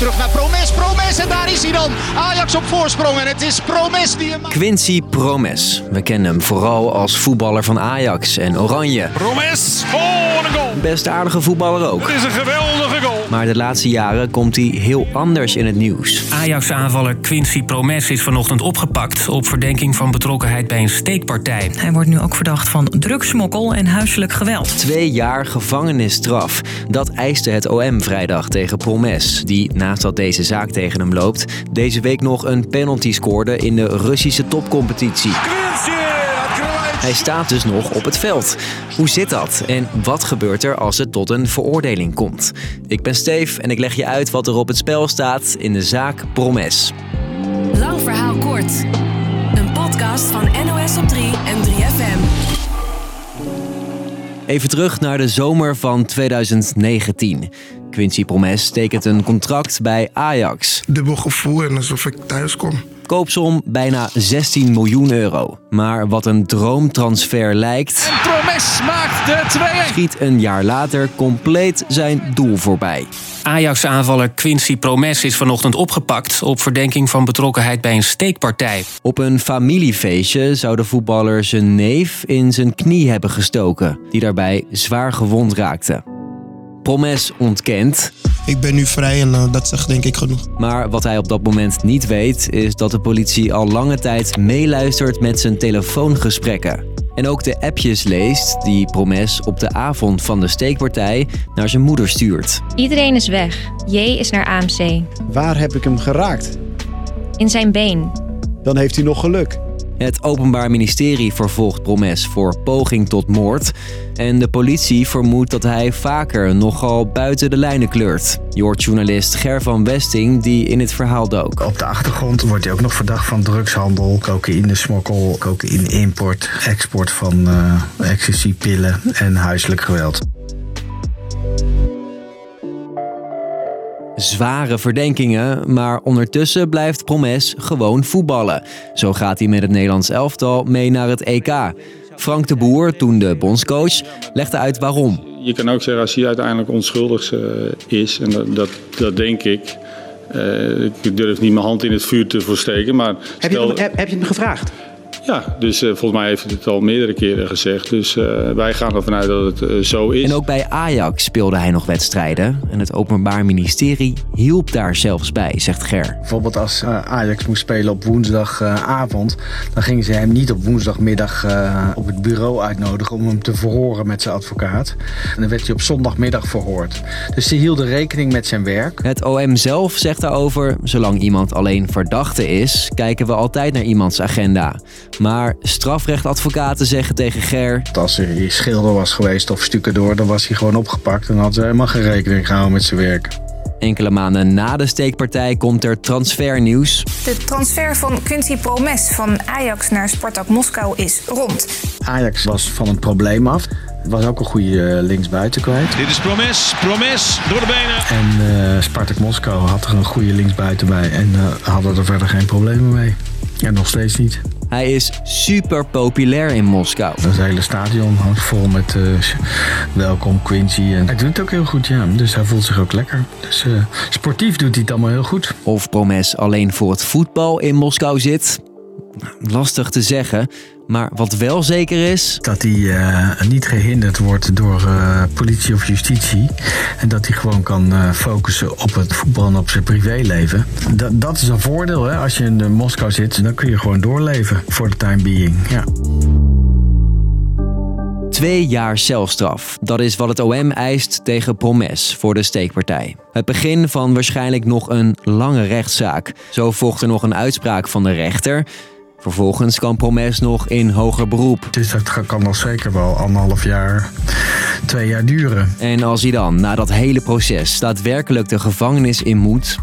Terug naar Promes. Promes en daar is hij dan. Ajax op voorsprong en het is Promes die hem... Quincy Promes. We kennen hem vooral als voetballer van Ajax en Oranje. Promes. Oh, wat een goal. Best aardige voetballer ook. Het is een geweldige goal. Maar de laatste jaren komt hij heel anders in het nieuws. Ajax-aanvaller Quincy Promes is vanochtend opgepakt op verdenking van betrokkenheid bij een steekpartij. Hij wordt nu ook verdacht van drugsmokkel en huiselijk geweld. Twee jaar gevangenisstraf. Dat eiste het OM vrijdag tegen Promes, die naast dat deze zaak tegen hem loopt, deze week nog een penalty scoorde in de Russische topcompetitie. Hij staat dus nog op het veld. Hoe zit dat? En wat gebeurt er als het tot een veroordeling komt? Ik ben Steef en ik leg je uit wat er op het spel staat in de zaak Promes. Lang verhaal kort. Een podcast van NOS op 3 en 3FM. Even terug naar de zomer van 2019. Quincy Promes tekent een contract bij Ajax. dubbel gevoel en alsof ik thuis kom. Koopsom bijna 16 miljoen euro. Maar wat een droomtransfer lijkt, Promes maakt de 2-1. schiet een jaar later compleet zijn doel voorbij. Ajax-aanvaller Quincy Promes is vanochtend opgepakt op verdenking van betrokkenheid bij een steekpartij. Op een familiefeestje zou de voetballer zijn neef in zijn knie hebben gestoken, die daarbij zwaar gewond raakte. Promes ontkent, Ik ben nu vrij en eh, dat zegt denk ik genoeg. maar wat hij op dat moment niet weet, is dat de politie al lange tijd meeluistert met zijn telefoongesprekken. En ook de appjes leest die Promes op de avond van de steekpartij naar zijn moeder stuurt. Iedereen is weg. J is naar AMC. Waar heb ik hem geraakt? In zijn been. Dan heeft hij nog geluk. Het Openbaar Ministerie vervolgt Promes voor poging tot moord. En de politie vermoedt dat hij vaker nogal buiten de lijnen kleurt. Je hoort journalist Ger van Westing die in het verhaal dook. Op de achtergrond wordt hij ook nog verdacht van drugshandel, cocaïne-smokkel, cocaïne-import, export van uh, ecstasy-pillen en huiselijk geweld. Zware verdenkingen, maar ondertussen blijft Promes gewoon voetballen. Zo gaat hij met het Nederlands elftal mee naar het EK. Frank de Boer, toen de bondscoach, legde uit waarom. Je kan ook zeggen als hij uiteindelijk onschuldig uh, is, en dat, dat, dat denk ik. Uh, ik durf niet mijn hand in het vuur te voorsteken, maar... Heb, je, hem, heb, heb je hem gevraagd? Ja, dus uh, volgens mij heeft hij het al meerdere keren gezegd. Dus uh, wij gaan ervan uit dat het uh, zo is. En ook bij Ajax speelde hij nog wedstrijden. En het Openbaar Ministerie hielp daar zelfs bij, zegt Ger. Bijvoorbeeld als Ajax moest spelen op woensdagavond... dan gingen ze hem niet op woensdagmiddag op het bureau uitnodigen... om hem te verhoren met zijn advocaat. En dan werd hij op zondagmiddag verhoord. Dus ze hielden rekening met zijn werk. Het OM zelf zegt daarover... zolang iemand alleen verdachte is... kijken we altijd naar iemands agenda... Maar strafrechtadvocaten zeggen tegen Ger... Als hij schilder was geweest of stucadoor, dan was hij gewoon opgepakt... en had ze helemaal geen rekening gehouden met zijn werk. Enkele maanden na de steekpartij komt er transfernieuws. De transfer van Quincy Promes van Ajax naar Spartak Moskou is rond. Ajax was van een probleem af. Was ook een goede linksbuiten kwijt. Dit is Promes. Promes door de benen. En uh, Spartak Moskou had er een goede linksbuiten bij. En uh, hadden er verder geen problemen mee. En nog steeds niet. Hij is super populair in Moskou. Het hele stadion hangt vol met uh, welkom Quincy. En hij doet het ook heel goed, ja. Dus hij voelt zich ook lekker. Dus uh, sportief doet hij het allemaal heel goed. Of Promes alleen voor het voetbal in Moskou zit? Lastig te zeggen. Maar wat wel zeker is... Dat hij uh, niet gehinderd wordt door uh, politie of justitie. En dat hij gewoon kan uh, focussen op het voetbal en op zijn privéleven. Dat, dat is een voordeel. Hè? Als je in Moskou zit, dan kun je gewoon doorleven. Voor de time being, ja. Twee jaar celstraf. Dat is wat het OM eist tegen Promes voor de steekpartij. Het begin van waarschijnlijk nog een lange rechtszaak. Zo volgt er nog een uitspraak van de rechter. Vervolgens kan Promes nog in hoger beroep. Dus dat kan nog zeker wel anderhalf jaar, twee jaar duren. En als hij dan na dat hele proces daadwerkelijk de gevangenis in moet,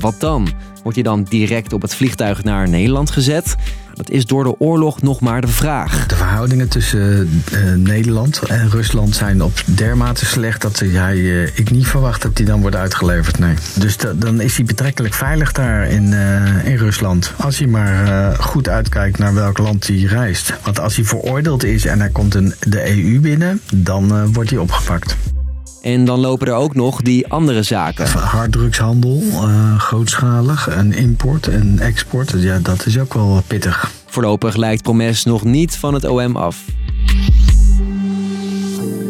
wat dan? Wordt hij dan direct op het vliegtuig naar Nederland gezet? Dat is door de oorlog nog maar de vraag. De verhoudingen tussen uh, Nederland en Rusland zijn op dermate slecht dat ik niet verwacht dat hij dan wordt uitgeleverd. Nee. Dus dan is hij betrekkelijk veilig daar in, uh, in Rusland. Als hij maar goed uitkijkt naar welk land hij reist. Want als hij veroordeeld is en hij komt in de EU binnen, dan wordt hij opgepakt. En dan lopen er ook nog die andere zaken. Harddrugshandel, uh, grootschalig, en import en export. Ja, dat is ook wel pittig. Voorlopig lijkt Promes nog niet van het OM af.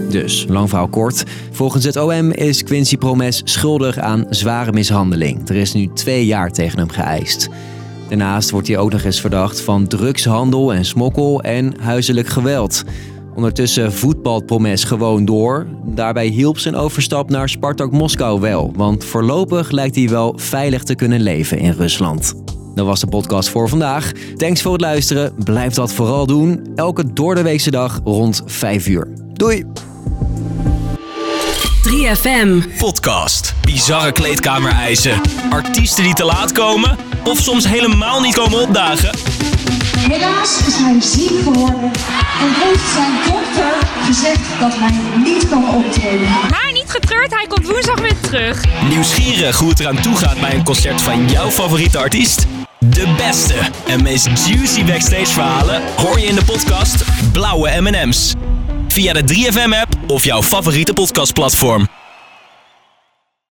Dus, lang verhaal kort. Volgens het OM is Quincy Promes schuldig aan zware mishandeling. Er is nu twee jaar tegen hem geëist. Daarnaast wordt hij ook nog eens verdacht van drugshandel en smokkel en huiselijk geweld. Ondertussen voetbalt Promes gewoon door. Daarbij hielp zijn overstap naar Spartak Moskou wel, want voorlopig lijkt hij wel veilig te kunnen leven in Rusland. Dat was de podcast voor vandaag. Thanks voor het luisteren. Blijf dat vooral doen. Elke doordeweekse dag rond 5 uur. Doei! 3FM. Podcast. Bizarre kleedkamereisen. Artiesten die te laat komen. Of soms helemaal niet komen opdagen. Helaas is hij ziek geworden en heeft zijn dokter gezegd dat hij niet kan optreden. Maar niet getreurd, hij komt woensdag weer terug. Nieuwsgierig hoe het eraan toe gaat bij een concert van jouw favoriete artiest? De beste en meest juicy backstage verhalen hoor je in de podcast Blauwe M&M's. Via de 3FM app of jouw favoriete podcastplatform.